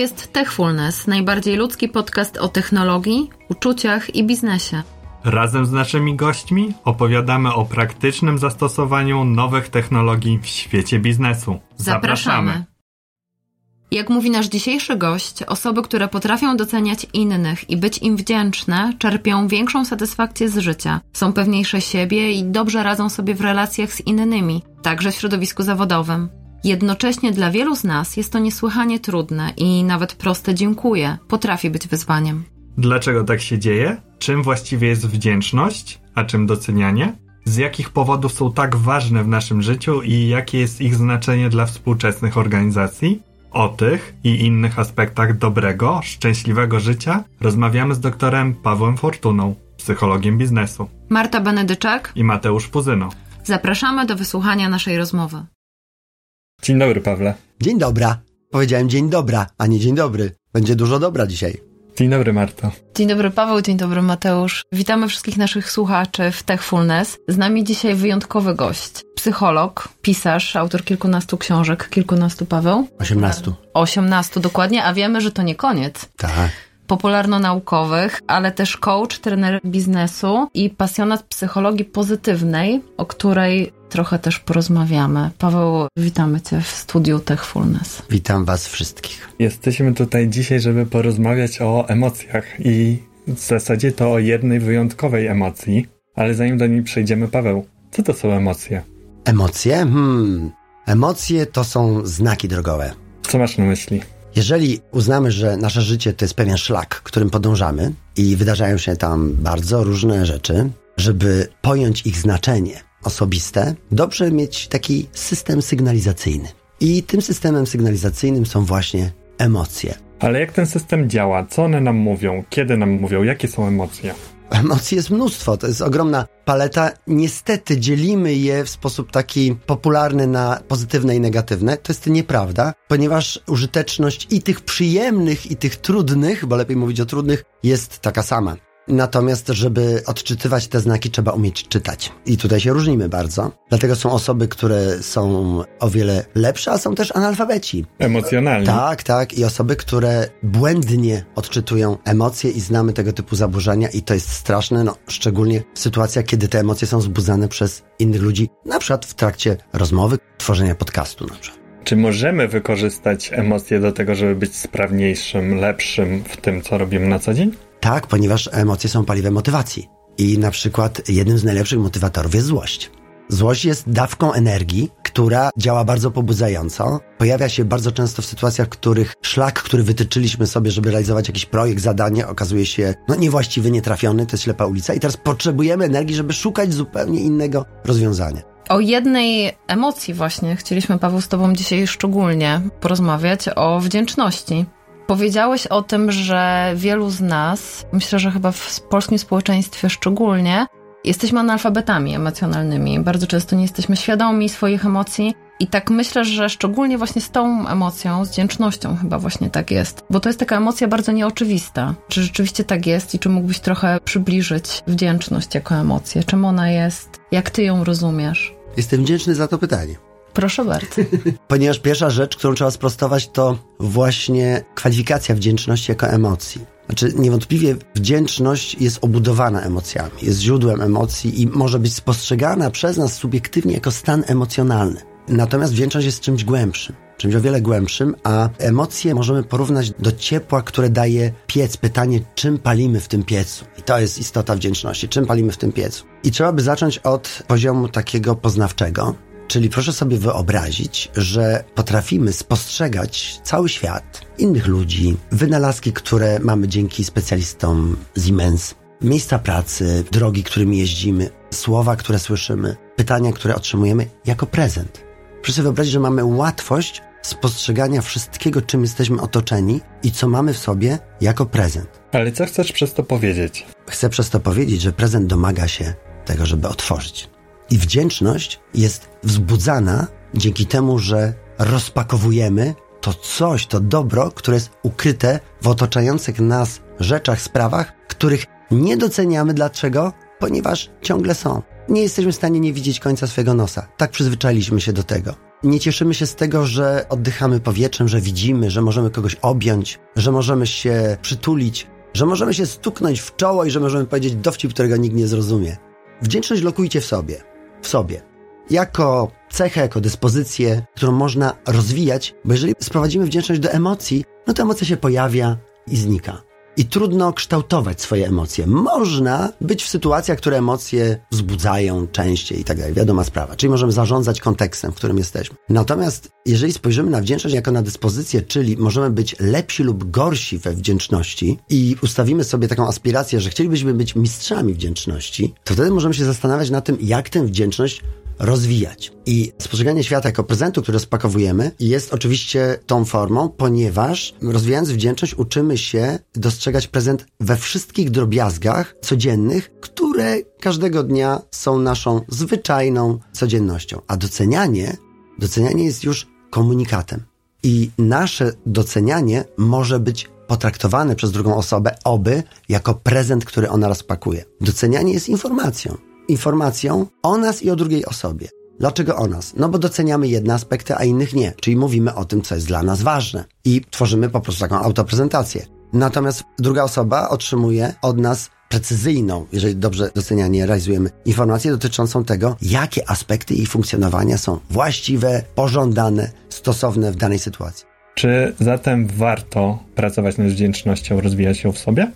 jest Techfulness, najbardziej ludzki podcast o technologii, uczuciach i biznesie. Razem z naszymi gośćmi opowiadamy o praktycznym zastosowaniu nowych technologii w świecie biznesu. Zapraszamy. Jak mówi nasz dzisiejszy gość, osoby, które potrafią doceniać innych i być im wdzięczne, czerpią większą satysfakcję z życia, są pewniejsze siebie i dobrze radzą sobie w relacjach z innymi, także w środowisku zawodowym. Jednocześnie dla wielu z nas jest to niesłychanie trudne i nawet proste dziękuję potrafi być wyzwaniem. Dlaczego tak się dzieje? Czym właściwie jest wdzięczność, a czym docenianie? Z jakich powodów są tak ważne w naszym życiu i jakie jest ich znaczenie dla współczesnych organizacji? O tych i innych aspektach dobrego, szczęśliwego życia rozmawiamy z doktorem Pawłem Fortuną, psychologiem biznesu. Marta Benedyczak i Mateusz Puzyno. Zapraszamy do wysłuchania naszej rozmowy. Dzień dobry, Pawle. Dzień dobra. Powiedziałem dzień dobra, a nie dzień dobry. Będzie dużo dobra dzisiaj. Dzień dobry, Marto. Dzień dobry, Paweł. Dzień dobry, Mateusz. Witamy wszystkich naszych słuchaczy w Techfulness. Z nami dzisiaj wyjątkowy gość. Psycholog, pisarz, autor kilkunastu książek. Kilkunastu, Paweł? Osiemnastu. Osiemnastu, dokładnie, a wiemy, że to nie koniec. Tak popularno-naukowych, ale też coach, trener biznesu i pasjonat psychologii pozytywnej, o której trochę też porozmawiamy. Paweł, witamy Cię w studiu Techfulness. Witam Was wszystkich. Jesteśmy tutaj dzisiaj, żeby porozmawiać o emocjach i w zasadzie to o jednej wyjątkowej emocji, ale zanim do niej przejdziemy, Paweł, co to są emocje? Emocje? Hmm. Emocje to są znaki drogowe. Co masz na myśli? Jeżeli uznamy, że nasze życie to jest pewien szlak, którym podążamy i wydarzają się tam bardzo różne rzeczy, żeby pojąć ich znaczenie osobiste, dobrze mieć taki system sygnalizacyjny. I tym systemem sygnalizacyjnym są właśnie emocje. Ale jak ten system działa? Co one nam mówią? Kiedy nam mówią? Jakie są emocje? Emocji jest mnóstwo, to jest ogromna paleta. Niestety dzielimy je w sposób taki popularny na pozytywne i negatywne. To jest nieprawda, ponieważ użyteczność i tych przyjemnych, i tych trudnych, bo lepiej mówić o trudnych, jest taka sama. Natomiast, żeby odczytywać te znaki, trzeba umieć czytać. I tutaj się różnimy bardzo. Dlatego są osoby, które są o wiele lepsze, a są też analfabeci. Emocjonalnie. Tak, tak. I osoby, które błędnie odczytują emocje i znamy tego typu zaburzenia i to jest straszne, no, szczególnie w sytuacjach, kiedy te emocje są wzbudzane przez innych ludzi, na przykład w trakcie rozmowy, tworzenia podcastu na przykład. Czy możemy wykorzystać emocje do tego, żeby być sprawniejszym, lepszym w tym, co robimy na co dzień? Tak, ponieważ emocje są paliwem motywacji. I na przykład jednym z najlepszych motywatorów jest złość. Złość jest dawką energii, która działa bardzo pobudzająco. Pojawia się bardzo często w sytuacjach, w których szlak, który wytyczyliśmy sobie, żeby realizować jakiś projekt, zadanie, okazuje się no, niewłaściwy, nietrafiony, to jest ślepa ulica i teraz potrzebujemy energii, żeby szukać zupełnie innego rozwiązania. O jednej emocji właśnie chcieliśmy, Paweł, z Tobą dzisiaj szczególnie porozmawiać, o wdzięczności. Powiedziałeś o tym, że wielu z nas, myślę, że chyba w polskim społeczeństwie szczególnie, jesteśmy analfabetami emocjonalnymi. Bardzo często nie jesteśmy świadomi swoich emocji. I tak myślę, że szczególnie właśnie z tą emocją, z wdzięcznością chyba właśnie tak jest. Bo to jest taka emocja bardzo nieoczywista. Czy rzeczywiście tak jest i czy mógłbyś trochę przybliżyć wdzięczność jako emocję? Czym ona jest? Jak ty ją rozumiesz? Jestem wdzięczny za to pytanie. Proszę bardzo. Ponieważ pierwsza rzecz, którą trzeba sprostować, to właśnie kwalifikacja wdzięczności jako emocji. Znaczy, niewątpliwie wdzięczność jest obudowana emocjami, jest źródłem emocji i może być spostrzegana przez nas subiektywnie jako stan emocjonalny. Natomiast wdzięczność jest czymś głębszym, czymś o wiele głębszym, a emocje możemy porównać do ciepła, które daje piec. Pytanie, czym palimy w tym piecu? I to jest istota wdzięczności, czym palimy w tym piecu. I trzeba by zacząć od poziomu takiego poznawczego, Czyli proszę sobie wyobrazić, że potrafimy spostrzegać cały świat, innych ludzi, wynalazki, które mamy dzięki specjalistom Siemens, miejsca pracy, drogi, którymi jeździmy, słowa, które słyszymy, pytania, które otrzymujemy jako prezent. Proszę sobie wyobrazić, że mamy łatwość spostrzegania wszystkiego, czym jesteśmy otoczeni i co mamy w sobie jako prezent. Ale co chcesz przez to powiedzieć? Chcę przez to powiedzieć, że prezent domaga się tego, żeby otworzyć. I wdzięczność jest wzbudzana dzięki temu, że rozpakowujemy to coś, to dobro, które jest ukryte w otaczających nas rzeczach, sprawach, których nie doceniamy. Dlaczego? Ponieważ ciągle są. Nie jesteśmy w stanie nie widzieć końca swojego nosa. Tak przyzwyczailiśmy się do tego. Nie cieszymy się z tego, że oddychamy powietrzem, że widzimy, że możemy kogoś objąć, że możemy się przytulić, że możemy się stuknąć w czoło i że możemy powiedzieć dowcip, którego nikt nie zrozumie. Wdzięczność lokujcie w sobie. W sobie. Jako cechę, jako dyspozycję, którą można rozwijać, bo jeżeli sprowadzimy wdzięczność do emocji, no to emocja się pojawia i znika i trudno kształtować swoje emocje. Można być w sytuacjach, które emocje wzbudzają częściej i tak dalej. Wiadoma sprawa. Czyli możemy zarządzać kontekstem, w którym jesteśmy. Natomiast jeżeli spojrzymy na wdzięczność jako na dyspozycję, czyli możemy być lepsi lub gorsi we wdzięczności i ustawimy sobie taką aspirację, że chcielibyśmy być mistrzami wdzięczności, to wtedy możemy się zastanawiać nad tym, jak tę wdzięczność rozwijać. I spostrzeganie świata jako prezentu, który rozpakowujemy, jest oczywiście tą formą, ponieważ rozwijając wdzięczność, uczymy się dostrzegać prezent we wszystkich drobiazgach codziennych, które każdego dnia są naszą zwyczajną codziennością. A docenianie, docenianie jest już komunikatem. I nasze docenianie może być potraktowane przez drugą osobę, oby jako prezent, który ona rozpakuje. Docenianie jest informacją informacją o nas i o drugiej osobie. Dlaczego o nas? No bo doceniamy jedne aspekty, a innych nie. Czyli mówimy o tym, co jest dla nas ważne. I tworzymy po prostu taką autoprezentację. Natomiast druga osoba otrzymuje od nas precyzyjną, jeżeli dobrze docenianie realizujemy, informację dotyczącą tego, jakie aspekty jej funkcjonowania są właściwe, pożądane, stosowne w danej sytuacji. Czy zatem warto pracować nad wdzięcznością, rozwijać ją w sobie?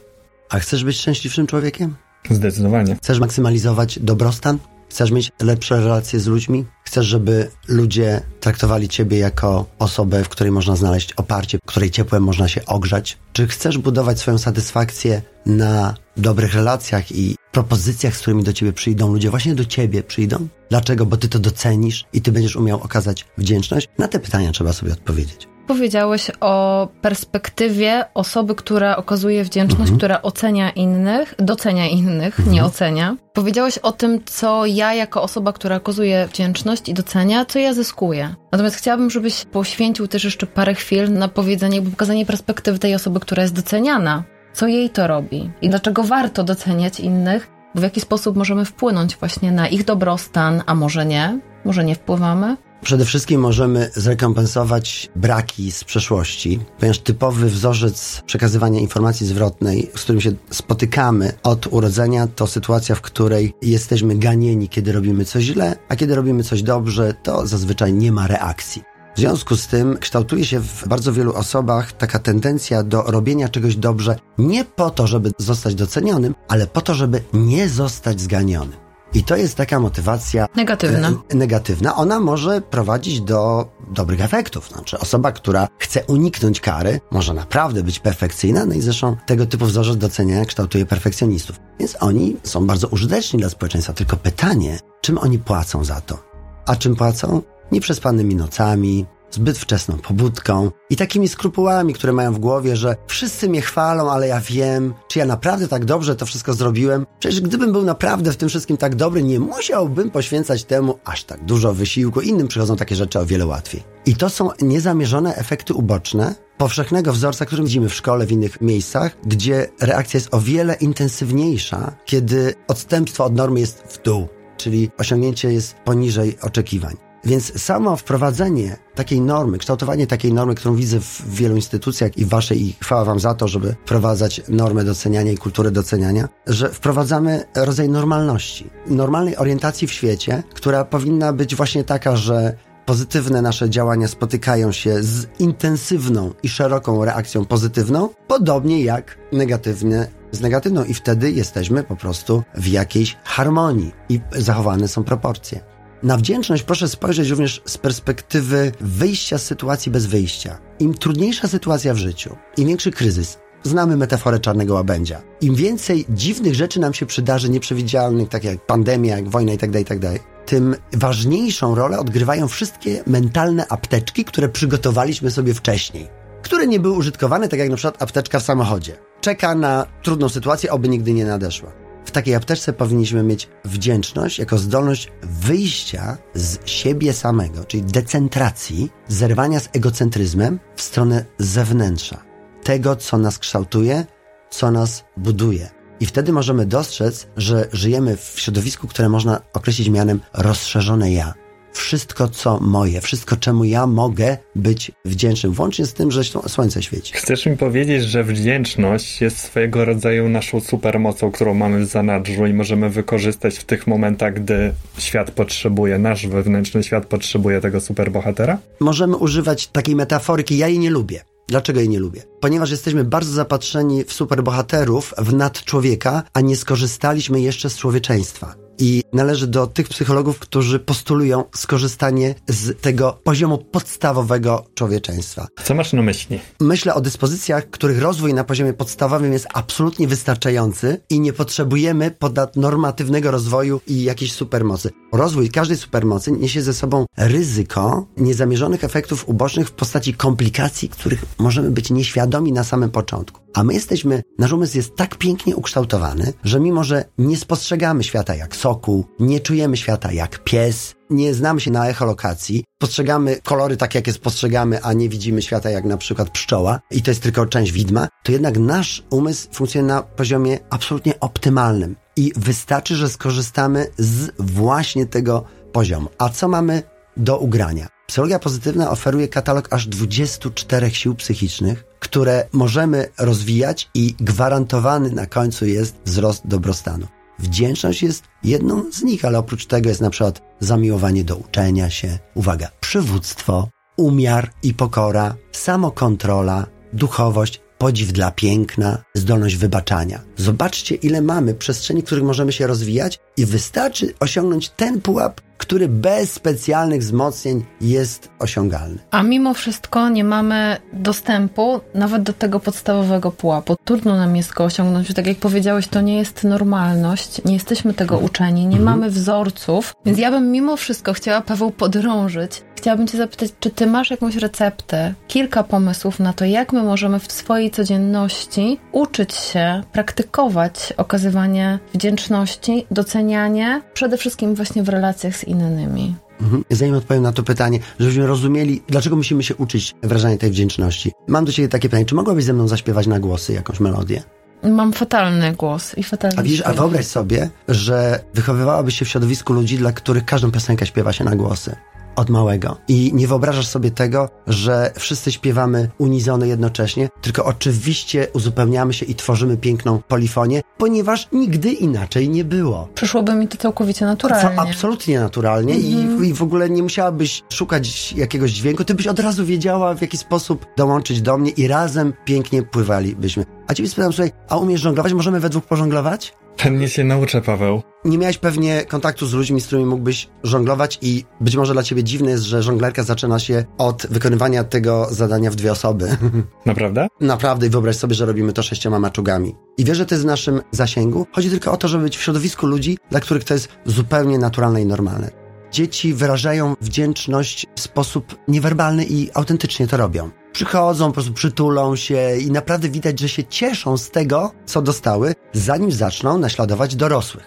A chcesz być szczęśliwszym człowiekiem? Zdecydowanie. Chcesz maksymalizować dobrostan? Chcesz mieć lepsze relacje z ludźmi? Chcesz, żeby ludzie traktowali ciebie jako osobę, w której można znaleźć oparcie, której ciepłem można się ogrzać? Czy chcesz budować swoją satysfakcję na dobrych relacjach i propozycjach, z którymi do ciebie przyjdą ludzie, właśnie do ciebie przyjdą? Dlaczego? Bo ty to docenisz i ty będziesz umiał okazać wdzięczność? Na te pytania trzeba sobie odpowiedzieć. Powiedziałeś o perspektywie osoby, która okazuje wdzięczność, mhm. która ocenia innych, docenia innych, mhm. nie ocenia. Powiedziałeś o tym, co ja jako osoba, która okazuje wdzięczność i docenia, co ja zyskuję. Natomiast chciałabym, żebyś poświęcił też jeszcze parę chwil na powiedzenie, pokazanie perspektywy tej osoby, która jest doceniana. Co jej to robi i dlaczego warto doceniać innych, w jaki sposób możemy wpłynąć właśnie na ich dobrostan, a może nie, może nie wpływamy. Przede wszystkim możemy zrekompensować braki z przeszłości, ponieważ typowy wzorzec przekazywania informacji zwrotnej, z którym się spotykamy od urodzenia, to sytuacja, w której jesteśmy ganieni, kiedy robimy coś źle, a kiedy robimy coś dobrze, to zazwyczaj nie ma reakcji. W związku z tym kształtuje się w bardzo wielu osobach taka tendencja do robienia czegoś dobrze nie po to, żeby zostać docenionym, ale po to, żeby nie zostać zganionym. I to jest taka motywacja negatywna. E, negatywna. Ona może prowadzić do dobrych efektów. Znaczy, osoba, która chce uniknąć kary, może naprawdę być perfekcyjna. No i zresztą tego typu wzorzec doceniania kształtuje perfekcjonistów. Więc oni są bardzo użyteczni dla społeczeństwa. Tylko pytanie, czym oni płacą za to? A czym płacą? Nieprzespanymi nocami, zbyt wczesną pobudką i takimi skrupułami, które mają w głowie, że wszyscy mnie chwalą, ale ja wiem, czy ja naprawdę tak dobrze to wszystko zrobiłem. Przecież gdybym był naprawdę w tym wszystkim tak dobry, nie musiałbym poświęcać temu aż tak dużo wysiłku. Innym przychodzą takie rzeczy o wiele łatwiej. I to są niezamierzone efekty uboczne powszechnego wzorca, który widzimy w szkole, w innych miejscach, gdzie reakcja jest o wiele intensywniejsza, kiedy odstępstwo od normy jest w dół, czyli osiągnięcie jest poniżej oczekiwań. Więc samo wprowadzenie takiej normy, kształtowanie takiej normy, którą widzę w wielu instytucjach i waszej, i chwała wam za to, żeby wprowadzać normę doceniania i kulturę doceniania, że wprowadzamy rodzaj normalności, normalnej orientacji w świecie, która powinna być właśnie taka, że pozytywne nasze działania spotykają się z intensywną i szeroką reakcją pozytywną, podobnie jak negatywne z negatywną i wtedy jesteśmy po prostu w jakiejś harmonii i zachowane są proporcje. Na wdzięczność proszę spojrzeć również z perspektywy wyjścia z sytuacji bez wyjścia. Im trudniejsza sytuacja w życiu, im większy kryzys, znamy metaforę czarnego łabędzia. Im więcej dziwnych rzeczy nam się przydarzy, nieprzewidzialnych, tak jak pandemia, jak wojna itd., tak itd., tak tym ważniejszą rolę odgrywają wszystkie mentalne apteczki, które przygotowaliśmy sobie wcześniej. Które nie były użytkowane, tak jak na przykład apteczka w samochodzie. Czeka na trudną sytuację, oby nigdy nie nadeszła. Takiej apteczce powinniśmy mieć wdzięczność jako zdolność wyjścia z siebie samego, czyli decentracji, zerwania z egocentryzmem w stronę zewnętrza. Tego, co nas kształtuje, co nas buduje. I wtedy możemy dostrzec, że żyjemy w środowisku, które można określić mianem rozszerzone ja. Wszystko, co moje, wszystko, czemu ja mogę być wdzięcznym, włącznie z tym, że słońce świeci. Chcesz mi powiedzieć, że wdzięczność jest swojego rodzaju naszą supermocą, którą mamy w zanadrzu i możemy wykorzystać w tych momentach, gdy świat potrzebuje, nasz wewnętrzny świat potrzebuje tego superbohatera? Możemy używać takiej metaforyki, ja jej nie lubię. Dlaczego jej nie lubię? Ponieważ jesteśmy bardzo zapatrzeni w superbohaterów, w nadczłowieka, a nie skorzystaliśmy jeszcze z człowieczeństwa. I należy do tych psychologów, którzy postulują skorzystanie z tego poziomu podstawowego człowieczeństwa. Co masz na myśli? Myślę o dyspozycjach, których rozwój na poziomie podstawowym jest absolutnie wystarczający i nie potrzebujemy normatywnego rozwoju i jakiejś supermocy. Rozwój każdej supermocy niesie ze sobą ryzyko niezamierzonych efektów ubocznych w postaci komplikacji, których możemy być nieświadomi na samym początku. A my jesteśmy, nasz umysł jest tak pięknie ukształtowany, że mimo, że nie spostrzegamy świata jak sokół, nie czujemy świata jak pies, nie znamy się na echolokacji, postrzegamy kolory tak, jak je spostrzegamy, a nie widzimy świata jak na przykład pszczoła i to jest tylko część widma, to jednak nasz umysł funkcjonuje na poziomie absolutnie optymalnym i wystarczy, że skorzystamy z właśnie tego poziomu. A co mamy do ugrania? Psychologia pozytywna oferuje katalog aż 24 sił psychicznych, które możemy rozwijać i gwarantowany na końcu jest wzrost dobrostanu. Wdzięczność jest jedną z nich, ale oprócz tego jest na przykład zamiłowanie do uczenia się, uwaga, przywództwo, umiar i pokora, samokontrola, duchowość, podziw dla piękna, zdolność wybaczania. Zobaczcie, ile mamy przestrzeni, w których możemy się rozwijać i wystarczy osiągnąć ten pułap, który bez specjalnych wzmocnień jest osiągalny. A mimo wszystko nie mamy dostępu nawet do tego podstawowego pułapu. Trudno nam jest go osiągnąć. Tak jak powiedziałeś, to nie jest normalność, nie jesteśmy tego uczeni, nie mhm. mamy wzorców, więc ja bym mimo wszystko chciała Paweł podrążyć. Chciałabym Cię zapytać, czy Ty masz jakąś receptę, kilka pomysłów na to, jak my możemy w swojej codzienności uczyć się, praktykować okazywanie wdzięczności, docenianie, przede wszystkim właśnie w relacjach z innymi. Mhm. Zanim odpowiem na to pytanie, żebyśmy rozumieli, dlaczego musimy się uczyć wyrażania tej wdzięczności. Mam do Ciebie takie pytanie, czy mogłabyś ze mną zaśpiewać na głosy jakąś melodię? Mam fatalny głos i fatalny A widzisz, a wyobraź sobie, że wychowywałabyś się w środowisku ludzi, dla których każdą piosenkę śpiewa się na głosy od małego. I nie wyobrażasz sobie tego, że wszyscy śpiewamy unizony jednocześnie, tylko oczywiście uzupełniamy się i tworzymy piękną polifonię, ponieważ nigdy inaczej nie było. Przyszłoby mi to całkowicie naturalnie. Co, absolutnie naturalnie i, mhm. i w ogóle nie musiałabyś szukać jakiegoś dźwięku, ty byś od razu wiedziała, w jaki sposób dołączyć do mnie i razem pięknie pływalibyśmy. A ciebie spytam, słuchaj, a umiesz żonglować? Możemy we dwóch pożonglować? Pewnie się nauczę, Paweł. Nie miałeś pewnie kontaktu z ludźmi, z którymi mógłbyś żonglować i być może dla ciebie dziwne jest, że żonglerka zaczyna się od wykonywania tego zadania w dwie osoby. Naprawdę? Naprawdę i wyobraź sobie, że robimy to sześcioma maczugami. I wiesz, że to jest w naszym zasięgu. Chodzi tylko o to, żeby być w środowisku ludzi, dla których to jest zupełnie naturalne i normalne. Dzieci wyrażają wdzięczność w sposób niewerbalny i autentycznie to robią przychodzą, po prostu przytulą się i naprawdę widać, że się cieszą z tego, co dostały, zanim zaczną naśladować dorosłych.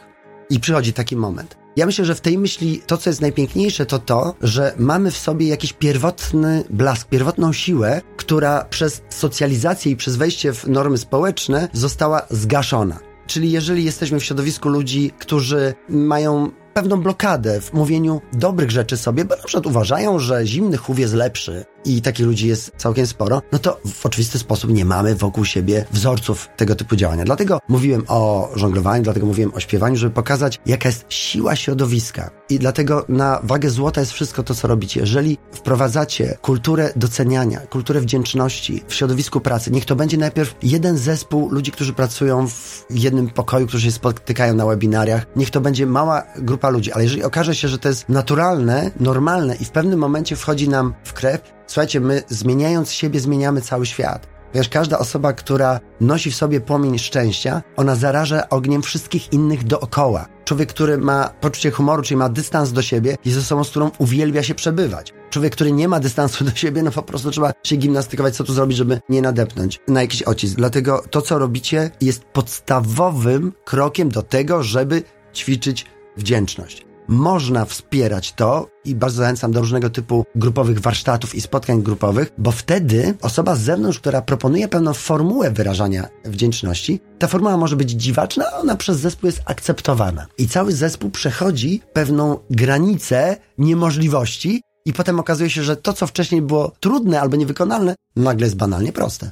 I przychodzi taki moment. Ja myślę, że w tej myśli to, co jest najpiękniejsze, to to, że mamy w sobie jakiś pierwotny blask, pierwotną siłę, która przez socjalizację i przez wejście w normy społeczne została zgaszona. Czyli jeżeli jesteśmy w środowisku ludzi, którzy mają pewną blokadę w mówieniu dobrych rzeczy sobie, bo na przykład uważają, że zimny chów jest lepszy i takich ludzi jest całkiem sporo, no to w oczywisty sposób nie mamy wokół siebie wzorców tego typu działania. Dlatego mówiłem o żonglowaniu, dlatego mówiłem o śpiewaniu, żeby pokazać, jaka jest siła środowiska. I dlatego na wagę złota jest wszystko to, co robicie. Jeżeli wprowadzacie kulturę doceniania, kulturę wdzięczności w środowisku pracy, niech to będzie najpierw jeden zespół ludzi, którzy pracują w jednym pokoju, którzy się spotykają na webinariach, niech to będzie mała grupa ludzi, ale jeżeli okaże się, że to jest naturalne, normalne i w pewnym momencie wchodzi nam w krew, słuchajcie, my zmieniając siebie, zmieniamy cały świat. Wiesz, każda osoba, która nosi w sobie płomień szczęścia, ona zaraża ogniem wszystkich innych dookoła. Człowiek, który ma poczucie humoru, czyli ma dystans do siebie, jest osobą, z którą uwielbia się przebywać. Człowiek, który nie ma dystansu do siebie, no po prostu trzeba się gimnastykować, co tu zrobić, żeby nie nadepnąć na jakiś ocisk. Dlatego to, co robicie, jest podstawowym krokiem do tego, żeby ćwiczyć wdzięczność. Można wspierać to i bardzo zachęcam do różnego typu grupowych warsztatów i spotkań grupowych, bo wtedy osoba z zewnątrz, która proponuje pewną formułę wyrażania wdzięczności, ta formuła może być dziwaczna, a ona przez zespół jest akceptowana. I cały zespół przechodzi pewną granicę niemożliwości i potem okazuje się, że to, co wcześniej było trudne albo niewykonalne, nagle jest banalnie proste.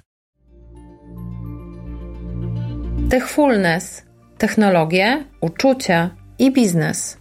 Techfulness, technologie, uczucia i biznes.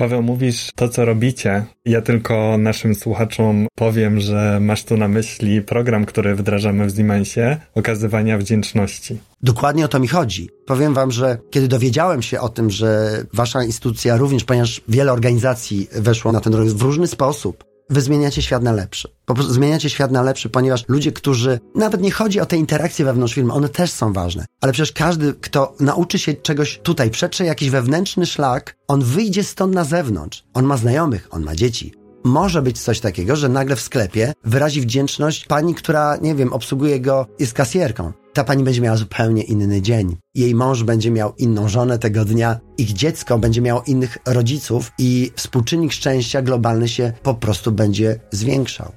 Paweł, mówisz to, co robicie. Ja tylko naszym słuchaczom powiem, że masz tu na myśli program, który wdrażamy w Siemensie, okazywania wdzięczności. Dokładnie o to mi chodzi. Powiem wam, że kiedy dowiedziałem się o tym, że wasza instytucja również, ponieważ wiele organizacji weszło na ten rynek w różny sposób, wy zmieniacie świat na lepszy. Po prostu zmieniacie świat na lepszy, ponieważ ludzie, którzy, nawet nie chodzi o te interakcje wewnątrz firmy, one też są ważne, ale przecież każdy, kto nauczy się czegoś tutaj, przetrze jakiś wewnętrzny szlak, on wyjdzie stąd na zewnątrz. On ma znajomych, on ma dzieci. Może być coś takiego, że nagle w sklepie wyrazi wdzięczność pani, która, nie wiem, obsługuje go, jest kasjerką ta pani będzie miała zupełnie inny dzień. Jej mąż będzie miał inną żonę tego dnia, ich dziecko będzie miało innych rodziców i współczynnik szczęścia globalny się po prostu będzie zwiększał.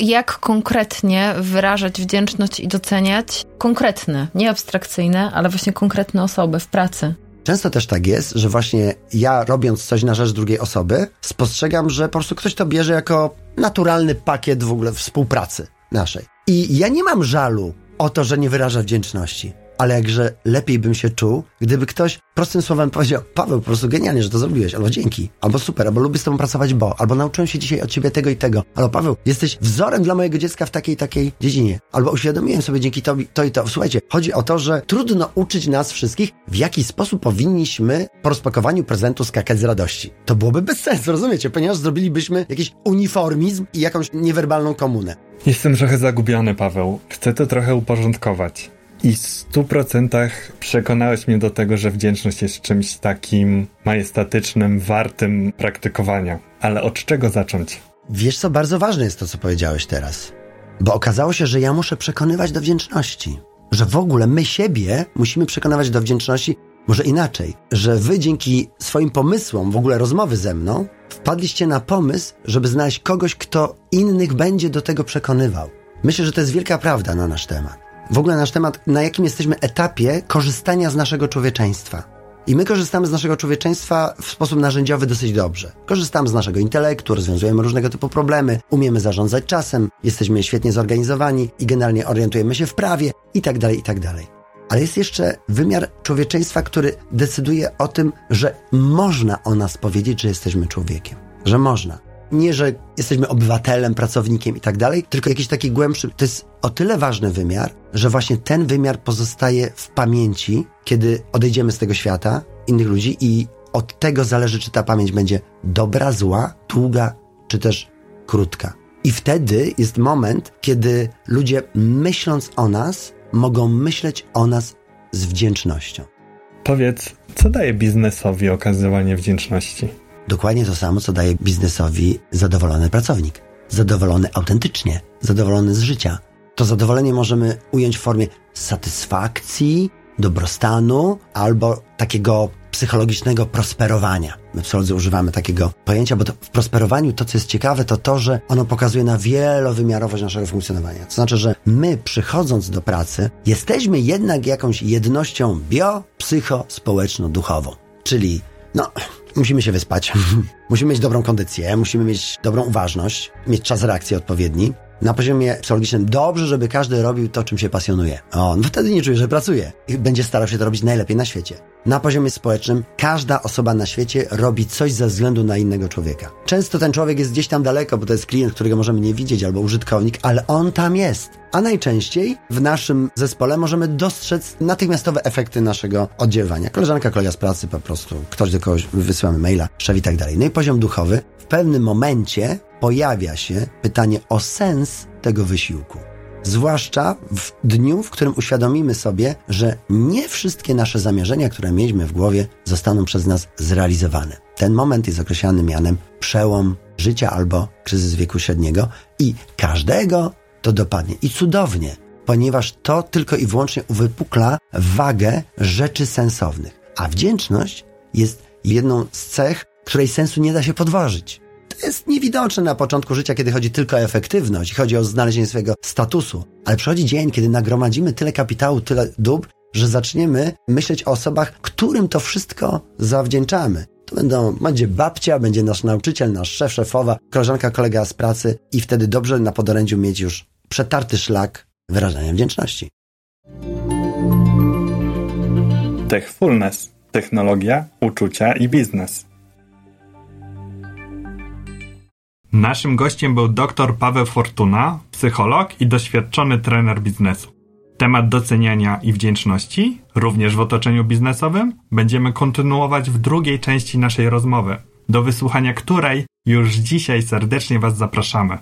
Jak konkretnie wyrażać wdzięczność i doceniać konkretne, nie abstrakcyjne, ale właśnie konkretne osoby w pracy? Często też tak jest, że właśnie ja robiąc coś na rzecz drugiej osoby, spostrzegam, że po prostu ktoś to bierze jako naturalny pakiet w ogóle współpracy naszej. I ja nie mam żalu o to, że nie wyraża wdzięczności. Ale jakże lepiej bym się czuł, gdyby ktoś prostym słowem powiedział: Paweł, po prostu genialnie, że to zrobiłeś, albo dzięki, albo super, albo lubię z tobą pracować, bo, albo nauczyłem się dzisiaj od ciebie tego i tego, albo Paweł, jesteś wzorem dla mojego dziecka w takiej takiej dziedzinie, albo uświadomiłem sobie dzięki tobie to i to. Słuchajcie, chodzi o to, że trudno uczyć nas wszystkich, w jaki sposób powinniśmy po rozpakowaniu prezentu skakać z radości. To byłoby bez sensu, rozumiecie, ponieważ zrobilibyśmy jakiś uniformizm i jakąś niewerbalną komunę. Jestem trochę zagubiony, Paweł. Chcę to trochę uporządkować. I w stu procentach przekonałeś mnie do tego, że wdzięczność jest czymś takim majestatycznym, wartym praktykowania. Ale od czego zacząć? Wiesz co, bardzo ważne jest to, co powiedziałeś teraz. Bo okazało się, że ja muszę przekonywać do wdzięczności. Że w ogóle my siebie musimy przekonywać do wdzięczności, może inaczej, że wy dzięki swoim pomysłom, w ogóle rozmowy ze mną, wpadliście na pomysł, żeby znaleźć kogoś, kto innych będzie do tego przekonywał. Myślę, że to jest wielka prawda na nasz temat. W ogóle nasz temat, na jakim jesteśmy etapie korzystania z naszego człowieczeństwa. I my korzystamy z naszego człowieczeństwa w sposób narzędziowy dosyć dobrze. Korzystamy z naszego intelektu, rozwiązujemy różnego typu problemy, umiemy zarządzać czasem, jesteśmy świetnie zorganizowani i generalnie orientujemy się w prawie i tak Ale jest jeszcze wymiar człowieczeństwa, który decyduje o tym, że można o nas powiedzieć, że jesteśmy człowiekiem. Że można. Nie, że jesteśmy obywatelem, pracownikiem i tak dalej, tylko jakiś taki głębszy. To jest o tyle ważny wymiar, że właśnie ten wymiar pozostaje w pamięci, kiedy odejdziemy z tego świata, innych ludzi, i od tego zależy, czy ta pamięć będzie dobra, zła, długa, czy też krótka. I wtedy jest moment, kiedy ludzie myśląc o nas, mogą myśleć o nas z wdzięcznością. Powiedz, co daje biznesowi okazywanie wdzięczności? Dokładnie to samo, co daje biznesowi zadowolony pracownik. Zadowolony autentycznie, zadowolony z życia. To zadowolenie możemy ująć w formie satysfakcji, dobrostanu albo takiego psychologicznego prosperowania. My psycholodzy używamy takiego pojęcia, bo w prosperowaniu to, co jest ciekawe, to to, że ono pokazuje na wielowymiarowość naszego funkcjonowania. To znaczy, że my przychodząc do pracy, jesteśmy jednak jakąś jednością bio, psycho, społeczno, duchową. Czyli, no, musimy się wyspać, musimy mieć dobrą kondycję, musimy mieć dobrą uważność, mieć czas reakcji odpowiedni, na poziomie psychologicznym dobrze, żeby każdy robił to, czym się pasjonuje. O, no wtedy nie czuje, że pracuje i będzie starał się to robić najlepiej na świecie. Na poziomie społecznym każda osoba na świecie robi coś ze względu na innego człowieka. Często ten człowiek jest gdzieś tam daleko, bo to jest klient, którego możemy nie widzieć, albo użytkownik, ale on tam jest. A najczęściej w naszym zespole możemy dostrzec natychmiastowe efekty naszego oddziaływania. Koleżanka, kolega z pracy po prostu, ktoś do kogoś wysyłamy maila, szef i tak dalej. No i poziom duchowy. W pewnym momencie pojawia się pytanie o sens tego wysiłku. Zwłaszcza w dniu, w którym uświadomimy sobie, że nie wszystkie nasze zamierzenia, które mieliśmy w głowie, zostaną przez nas zrealizowane. Ten moment jest określany mianem przełom życia albo kryzys wieku średniego i każdego to dopadnie. I cudownie, ponieważ to tylko i wyłącznie uwypukla wagę rzeczy sensownych. A wdzięczność jest jedną z cech, której sensu nie da się podważyć. Jest niewidoczne na początku życia, kiedy chodzi tylko o efektywność, chodzi o znalezienie swojego statusu. Ale przychodzi dzień, kiedy nagromadzimy tyle kapitału, tyle dóbr, że zaczniemy myśleć o osobach, którym to wszystko zawdzięczamy. To będą, będzie babcia, będzie nasz nauczyciel, nasz szef, szefowa, koleżanka, kolega z pracy i wtedy dobrze na podorędziu mieć już przetarty szlak wyrażania wdzięczności. Techfulness. Technologia, uczucia i biznes. Naszym gościem był dr Paweł Fortuna, psycholog i doświadczony trener biznesu. Temat doceniania i wdzięczności, również w otoczeniu biznesowym, będziemy kontynuować w drugiej części naszej rozmowy, do wysłuchania której już dzisiaj serdecznie Was zapraszamy.